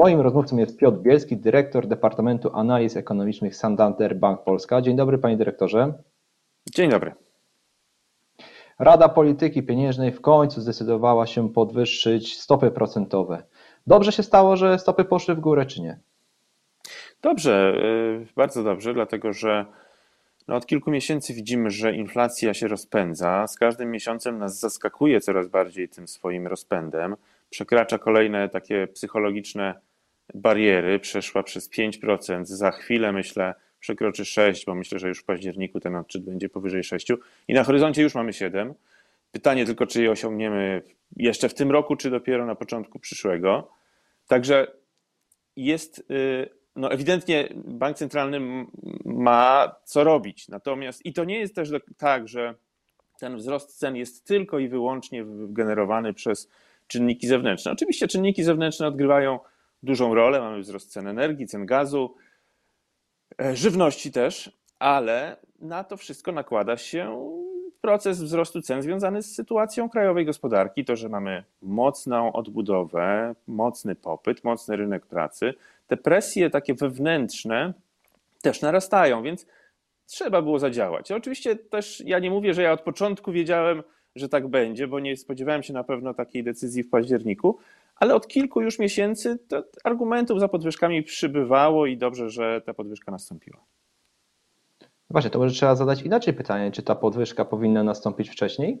Moim rozmówcą jest Piotr Bielski, dyrektor Departamentu Analiz Ekonomicznych Santander Bank Polska. Dzień dobry panie dyrektorze. Dzień dobry. Rada Polityki Pieniężnej w końcu zdecydowała się podwyższyć stopy procentowe. Dobrze się stało, że stopy poszły w górę, czy nie? Dobrze, y, bardzo dobrze, dlatego że no od kilku miesięcy widzimy, że inflacja się rozpędza. Z każdym miesiącem nas zaskakuje coraz bardziej tym swoim rozpędem. Przekracza kolejne takie psychologiczne bariery, przeszła przez 5%. Za chwilę myślę, przekroczy 6, bo myślę, że już w październiku ten odczyt będzie powyżej 6 i na horyzoncie już mamy 7. Pytanie tylko, czy je osiągniemy jeszcze w tym roku, czy dopiero na początku przyszłego. Także jest, y, no ewidentnie bank centralny ma co robić. Natomiast i to nie jest też tak, że ten wzrost cen jest tylko i wyłącznie generowany przez czynniki zewnętrzne. Oczywiście czynniki zewnętrzne odgrywają dużą rolę. Mamy wzrost cen energii, cen gazu, e, żywności też, ale na to wszystko nakłada się proces wzrostu cen związany z sytuacją krajowej gospodarki, to, że mamy mocną odbudowę, mocny popyt, mocny rynek pracy, te presje takie wewnętrzne też narastają, więc trzeba było zadziałać. Oczywiście też ja nie mówię, że ja od początku wiedziałem, że tak będzie, bo nie spodziewałem się na pewno takiej decyzji w październiku, ale od kilku już miesięcy argumentów za podwyżkami przybywało i dobrze, że ta podwyżka nastąpiła. Właśnie, to może trzeba zadać inaczej pytanie, czy ta podwyżka powinna nastąpić wcześniej?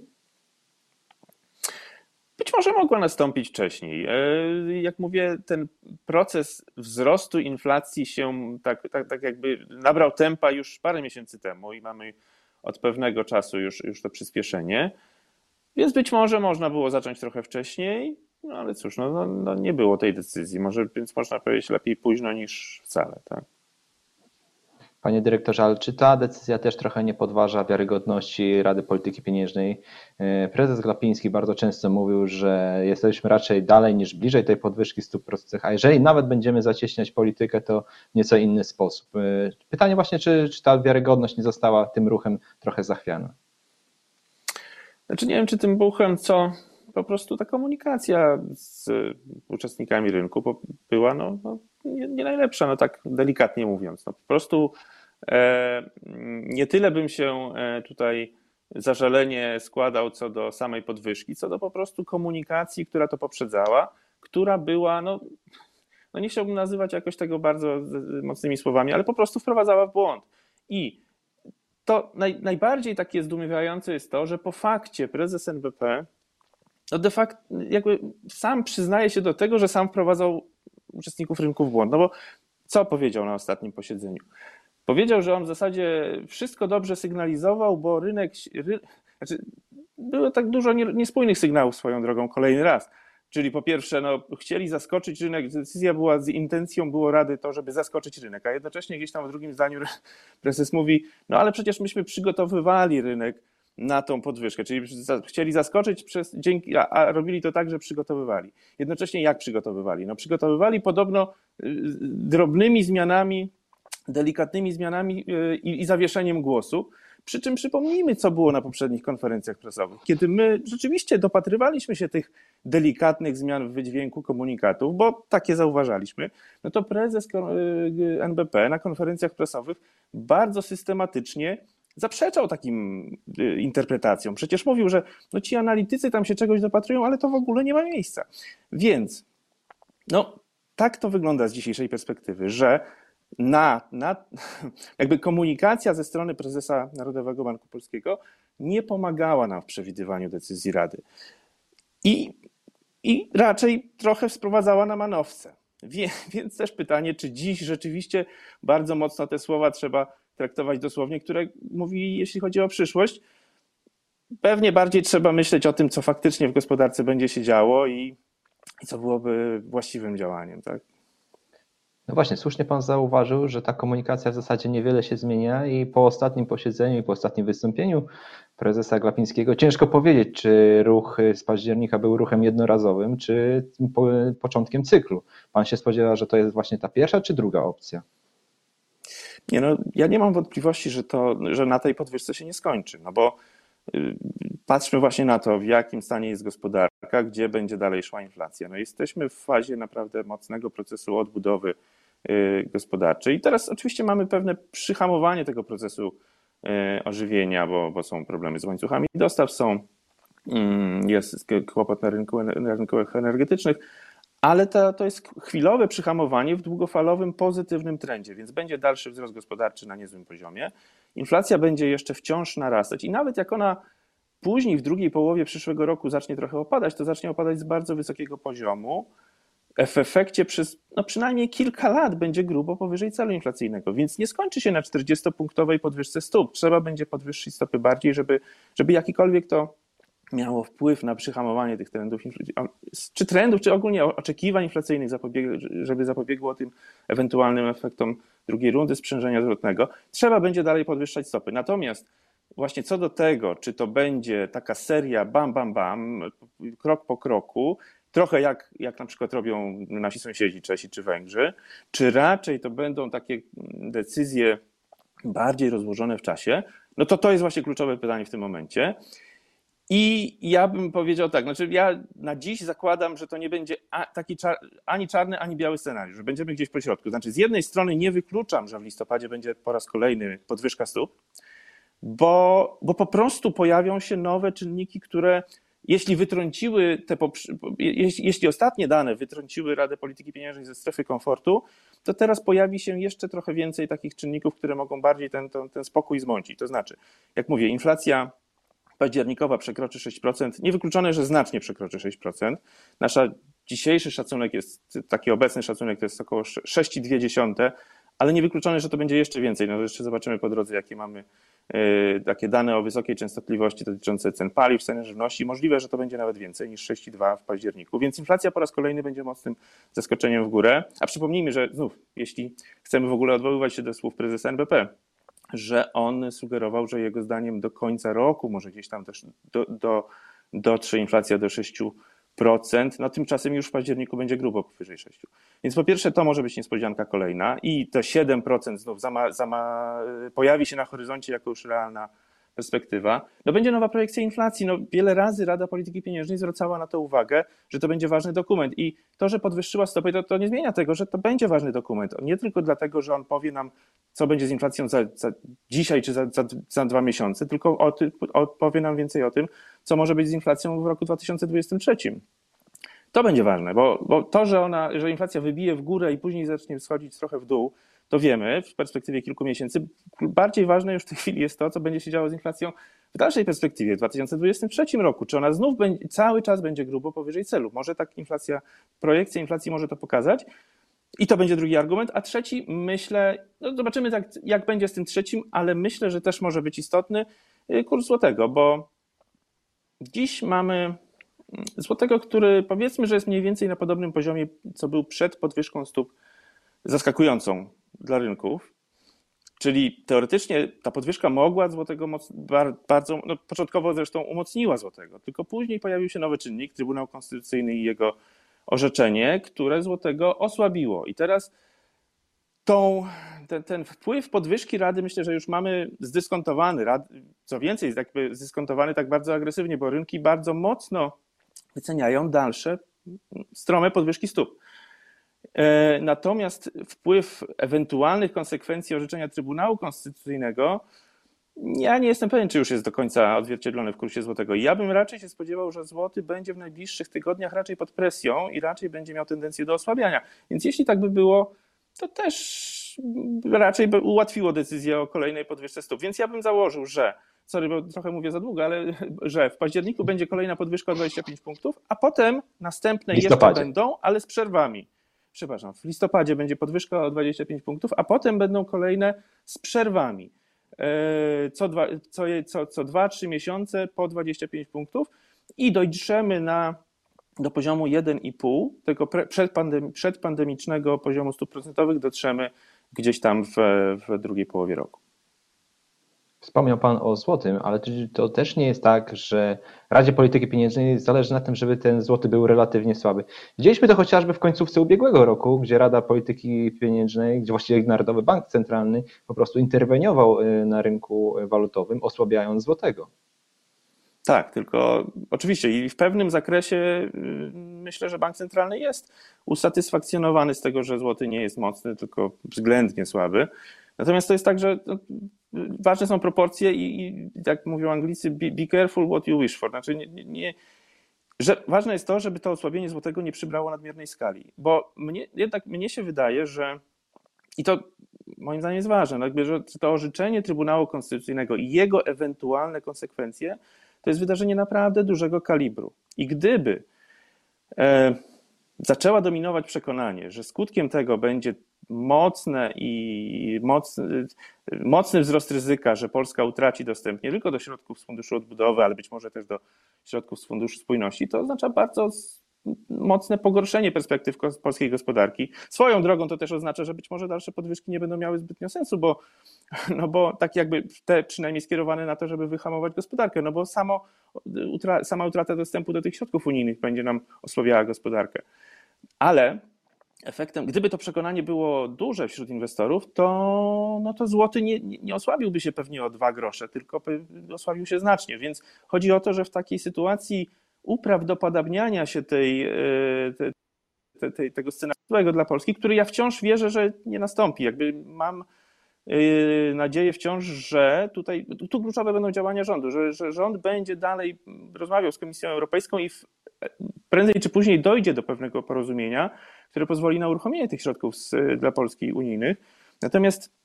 Być może mogła nastąpić wcześniej. E, jak mówię, ten proces wzrostu inflacji się tak, tak, tak jakby nabrał tempa już parę miesięcy temu i mamy od pewnego czasu już, już to przyspieszenie. Więc być może można było zacząć trochę wcześniej, no ale cóż, no, no, no nie było tej decyzji. Może, więc można powiedzieć lepiej późno niż wcale. Tak? Panie dyrektorze, ale czy ta decyzja też trochę nie podważa wiarygodności Rady Polityki Pieniężnej? E, prezes Glapiński bardzo często mówił, że jesteśmy raczej dalej niż bliżej tej podwyżki stóp procentowych, a jeżeli nawet będziemy zacieśniać politykę, to w nieco inny sposób. E, pytanie właśnie, czy, czy ta wiarygodność nie została tym ruchem trochę zachwiana? Znaczy nie wiem, czy tym ruchem, co po prostu ta komunikacja z uczestnikami rynku była no, no nie, nie, najlepsza, no tak delikatnie mówiąc. No, po prostu e, nie tyle bym się e, tutaj zażalenie składał co do samej podwyżki, co do po prostu komunikacji, która to poprzedzała, która była, no, no nie chciałbym nazywać jakoś tego bardzo mocnymi słowami, ale po prostu wprowadzała w błąd. I to naj, najbardziej takie zdumiewające jest to, że po fakcie prezes NBP no de facto jakby sam przyznaje się do tego, że sam wprowadzał uczestników rynku w błąd. No bo co powiedział na ostatnim posiedzeniu? Powiedział, że on w zasadzie wszystko dobrze sygnalizował, bo rynek. Ry, znaczy, było tak dużo niespójnych sygnałów swoją drogą kolejny raz. Czyli po pierwsze, no, chcieli zaskoczyć rynek, decyzja była z intencją, było rady to, żeby zaskoczyć rynek, a jednocześnie gdzieś tam w drugim zdaniu prezes mówi, no ale przecież myśmy przygotowywali rynek na tą podwyżkę, czyli chcieli zaskoczyć, przez, dzięki, a, robili to tak, że przygotowywali. Jednocześnie jak przygotowywali? No przygotowywali podobno y, drobnymi zmianami, delikatnymi zmianami y, i, i zawieszeniem głosu, przy czym przypomnijmy, co było na poprzednich konferencjach prasowych, kiedy my rzeczywiście dopatrywaliśmy się tych delikatnych zmian w wydźwięku komunikatów, bo takie zauważaliśmy, no to prezes y, NBP na konferencjach prasowych bardzo systematycznie zaprzeczał takim y, interpretacjom. Przecież mówił, że no ci analitycy tam się czegoś dopatrują, ale to w ogóle nie ma miejsca. Więc no, tak to wygląda z dzisiejszej perspektywy, że na, na, jakby komunikacja ze strony prezesa Narodowego Banku Polskiego nie pomagała nam w przewidywaniu decyzji Rady. I, i raczej trochę sprowadzała na manowce. Wie, więc też pytanie, czy dziś rzeczywiście bardzo mocno te słowa trzeba traktować dosłownie, które mówi, jeśli chodzi o przyszłość. Pewnie bardziej trzeba myśleć o tym, co faktycznie w gospodarce będzie się działo i, i co byłoby właściwym działaniem. Tak? No właśnie, słusznie Pan zauważył, że ta komunikacja w zasadzie niewiele się zmienia i po ostatnim posiedzeniu i po ostatnim wystąpieniu prezesa Glapińskiego ciężko powiedzieć, czy ruch z października był ruchem jednorazowym, czy po, początkiem cyklu. Pan się spodziewa, że to jest właśnie ta pierwsza czy druga opcja? Nie no, ja nie mam wątpliwości, że, to, że na tej podwyżce się nie skończy, no bo patrzmy właśnie na to, w jakim stanie jest gospodarka, gdzie będzie dalej szła inflacja. No jesteśmy w fazie naprawdę mocnego procesu odbudowy gospodarczej. I teraz oczywiście mamy pewne przyhamowanie tego procesu ożywienia, bo, bo są problemy z łańcuchami dostaw, są, mm, jest kłopot na, rynku, na energetycznych, ale to, to jest chwilowe przyhamowanie w długofalowym pozytywnym trendzie, więc będzie dalszy wzrost gospodarczy na niezłym poziomie. Inflacja będzie jeszcze wciąż narastać i nawet jak ona później w drugiej połowie przyszłego roku zacznie trochę opadać, to zacznie opadać z bardzo wysokiego poziomu. W efekcie przez no przynajmniej kilka lat będzie grubo powyżej celu inflacyjnego, więc nie skończy się na 40-punktowej podwyżce stóp. Trzeba będzie podwyższyć stopy bardziej, żeby, żeby jakikolwiek to miało wpływ na przyhamowanie tych trendów, czy trendów, czy ogólnie oczekiwań inflacyjnych, żeby zapobiegło tym ewentualnym efektom drugiej rundy sprzężenia zwrotnego, trzeba będzie dalej podwyższać stopy. Natomiast właśnie co do tego, czy to będzie taka seria bam, bam, bam, krok po kroku, trochę jak, jak na przykład robią nasi sąsiedzi Czesi czy Węgrzy, czy raczej to będą takie decyzje bardziej rozłożone w czasie, no to to jest właśnie kluczowe pytanie w tym momencie. I ja bym powiedział tak, znaczy ja na dziś zakładam, że to nie będzie taki czar, ani czarny, ani biały scenariusz, że będziemy gdzieś po środku. Znaczy z jednej strony nie wykluczam, że w listopadzie będzie po raz kolejny podwyżka stóp, bo, bo po prostu pojawią się nowe czynniki, które jeśli wytrąciły te, jeśli, ostatnie dane wytrąciły Radę Polityki Pieniężnej ze strefy komfortu, to teraz pojawi się jeszcze trochę więcej takich czynników, które mogą bardziej ten, ten, ten spokój zmącić. To znaczy, jak mówię, inflacja październikowa przekroczy 6%, niewykluczone, że znacznie przekroczy 6%. Nasza dzisiejszy szacunek jest, taki obecny szacunek to jest około 6,2, ale niewykluczone, że to będzie jeszcze więcej. No jeszcze zobaczymy po drodze, jakie mamy takie dane o wysokiej częstotliwości dotyczące cen paliw, ceny żywności. Możliwe, że to będzie nawet więcej niż 6,2 w październiku, więc inflacja po raz kolejny będzie mocnym zaskoczeniem w górę. A przypomnijmy, że znów, jeśli chcemy w ogóle odwoływać się do słów prezesa NBP, że on sugerował, że jego zdaniem do końca roku może gdzieś tam też do, do, dotrze inflacja do 6%, no tymczasem już w październiku będzie grubo powyżej 6%. Więc po pierwsze to może być niespodzianka kolejna i te 7% znów zama, zama, pojawi się na horyzoncie jako już realna perspektywa. No będzie nowa projekcja inflacji. No wiele razy Rada Polityki Pieniężnej zwracała na to uwagę, że to będzie ważny dokument i to, że podwyższyła stopy, to, to nie zmienia tego, że to będzie ważny dokument. Nie tylko dlatego, że on powie nam, co będzie z inflacją za, za dzisiaj czy za, za, za, dwa miesiące, tylko o, o, powie nam więcej o tym, co może być z inflacją w roku 2023. To będzie ważne, bo, bo to, że, ona, że inflacja wybije w górę i później zacznie schodzić trochę w dół, to wiemy w perspektywie kilku miesięcy. Bardziej ważne już w tej chwili jest to, co będzie się działo z inflacją w dalszej perspektywie, w 2023 roku. Czy ona znów będzie, cały czas będzie grubo powyżej celu? Może tak inflacja, projekcja inflacji może to pokazać. I to będzie drugi argument. A trzeci, myślę, no zobaczymy jak, jak będzie z tym trzecim, ale myślę, że też może być istotny y, kurs złotego, bo dziś mamy mm, złotego, który powiedzmy, że jest mniej więcej na podobnym poziomie, co był przed podwyżką stóp zaskakującą dla rynków. Czyli teoretycznie ta podwyżka mogła złotego moc, bardzo, no początkowo zresztą umocniła złotego, tylko później pojawił się nowy czynnik, Trybunał Konstytucyjny i jego orzeczenie, które złotego osłabiło. I teraz tą, ten, ten wpływ podwyżki Rady myślę, że już mamy zdyskontowany. Rad, co więcej, jakby zdyskontowany tak bardzo agresywnie, bo rynki bardzo mocno wyceniają dalsze strome podwyżki stóp. E, natomiast wpływ ewentualnych konsekwencji orzeczenia Trybunału Konstytucyjnego, ja nie jestem pewien, czy już jest do końca odzwierciedlony w kursie złotego. Ja bym raczej się spodziewał, że złoty będzie w najbliższych tygodniach raczej pod presją i raczej będzie miał tendencję do osłabiania. Więc jeśli tak by było, to też raczej by ułatwiło decyzję o kolejnej podwyżce stóp. Więc ja bym założył, że sorry, bo trochę mówię za długo, ale że w październiku będzie kolejna podwyżka o 25 punktów, a potem następne jeszcze będą, ale z przerwami przepraszam, w listopadzie będzie podwyżka o 25 punktów, a potem będą kolejne z przerwami. E, co dwa, co, co, co dwa, trzy miesiące po 25 punktów i dojdziemy na, do poziomu 1,5, tego przedpandemi, przedpandemicznego poziomu stóp procentowych dotrzemy gdzieś tam w, w drugiej połowie roku. Wspomniał Pan o złotym, ale to też nie jest tak, że Radzie Polityki Pieniężnej zależy na tym, żeby ten złoty był relatywnie słaby. Widzieliśmy to chociażby w końcówce ubiegłego roku, gdzie Rada Polityki Pieniężnej, gdzie właściwie Narodowy Bank Centralny po prostu interweniował y, na rynku walutowym, osłabiając złotego. Tak, tylko oczywiście i w pewnym zakresie y, myślę, że bank centralny jest usatysfakcjonowany z tego, że złoty nie jest mocny, tylko względnie słaby. Natomiast to jest tak, że no, ważne są proporcje i, i jak mówią Anglicy, be, be, careful what you wish for. Znaczy, nie, nie, że ważne jest to, żeby to osłabienie złotego nie przybrało nadmiernej skali, bo mnie, jednak mnie się wydaje, że i to moim zdaniem jest ważne, no jakby, że to orzeczenie Trybunału Konstytucyjnego i jego ewentualne konsekwencje to jest wydarzenie naprawdę dużego kalibru. I gdyby e, zaczęła dominować przekonanie, że skutkiem tego będzie mocne i mocny, mocny wzrost ryzyka, że Polska utraci dostęp nie tylko do środków z Funduszu Odbudowy, ale być może też do środków z Funduszu Spójności, to oznacza bardzo mocne pogorszenie perspektyw polskiej gospodarki. Swoją drogą to też oznacza, że być może dalsze podwyżki nie będą miały zbytnio sensu, bo, no bo tak jakby te przynajmniej skierowane na to, żeby wyhamować gospodarkę, no bo samo, utra, sama utrata dostępu do tych środków unijnych będzie nam osłabiała gospodarkę. Ale efektem, gdyby to przekonanie było duże wśród inwestorów, to, no to złoty nie, nie osłabiłby się pewnie o dwa grosze, tylko osłabił się znacznie. Więc chodzi o to, że w takiej sytuacji uprawdopodobniania się tej, e, tej, tej, tego scenariusza dla Polski, który ja wciąż wierzę, że nie nastąpi. Jakby mam e, nadzieję wciąż, że tutaj tu kluczowe będą działania rządu, że, że rząd będzie dalej rozmawiał z Komisją Europejską i w, prędzej czy później dojdzie do pewnego porozumienia, które pozwoli na uruchomienie tych środków z, dla Polski unijnych. Natomiast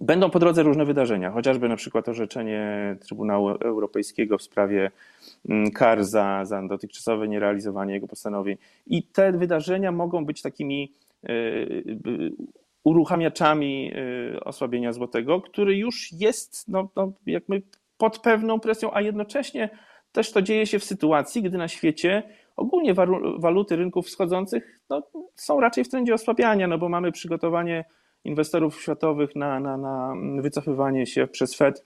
Będą po drodze różne wydarzenia, chociażby na przykład orzeczenie Trybunału Europejskiego w sprawie mm, kar za, za dotychczasowe nierealizowanie jego postanowień. I te wydarzenia mogą być takimi e, uruchamiaczami e, osłabienia złotego, który już jest no, no, jakby pod pewną presją, a jednocześnie też to dzieje się w sytuacji, gdy na świecie ogólnie waluty rynków wschodzących no, są raczej w trendzie osłabiania, no bo mamy przygotowanie inwestorów światowych na, na, na wycofywanie się przez Fed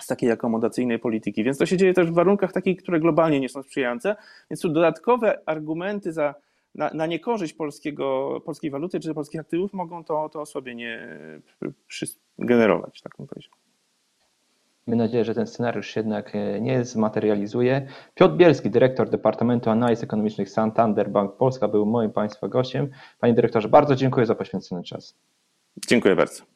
z takiej akomodacyjnej polityki. Więc to się dzieje też w warunkach takich, które globalnie nie są sprzyjające. Więc tu dodatkowe argumenty za, na, na niekorzyść polskiego, polskiej waluty czy polskich aktywów mogą to, to osłabienie przy, generować, tak bym powiedział. Mamy nadzieję, że ten scenariusz jednak e, nie zmaterializuje. Piotr Bielski, dyrektor Departamentu Analiz Ekonomicznych Santander Bank Polska, był moim Państwa gościem. Panie dyrektorze, bardzo dziękuję za poświęcony czas. Dziękuję bardzo.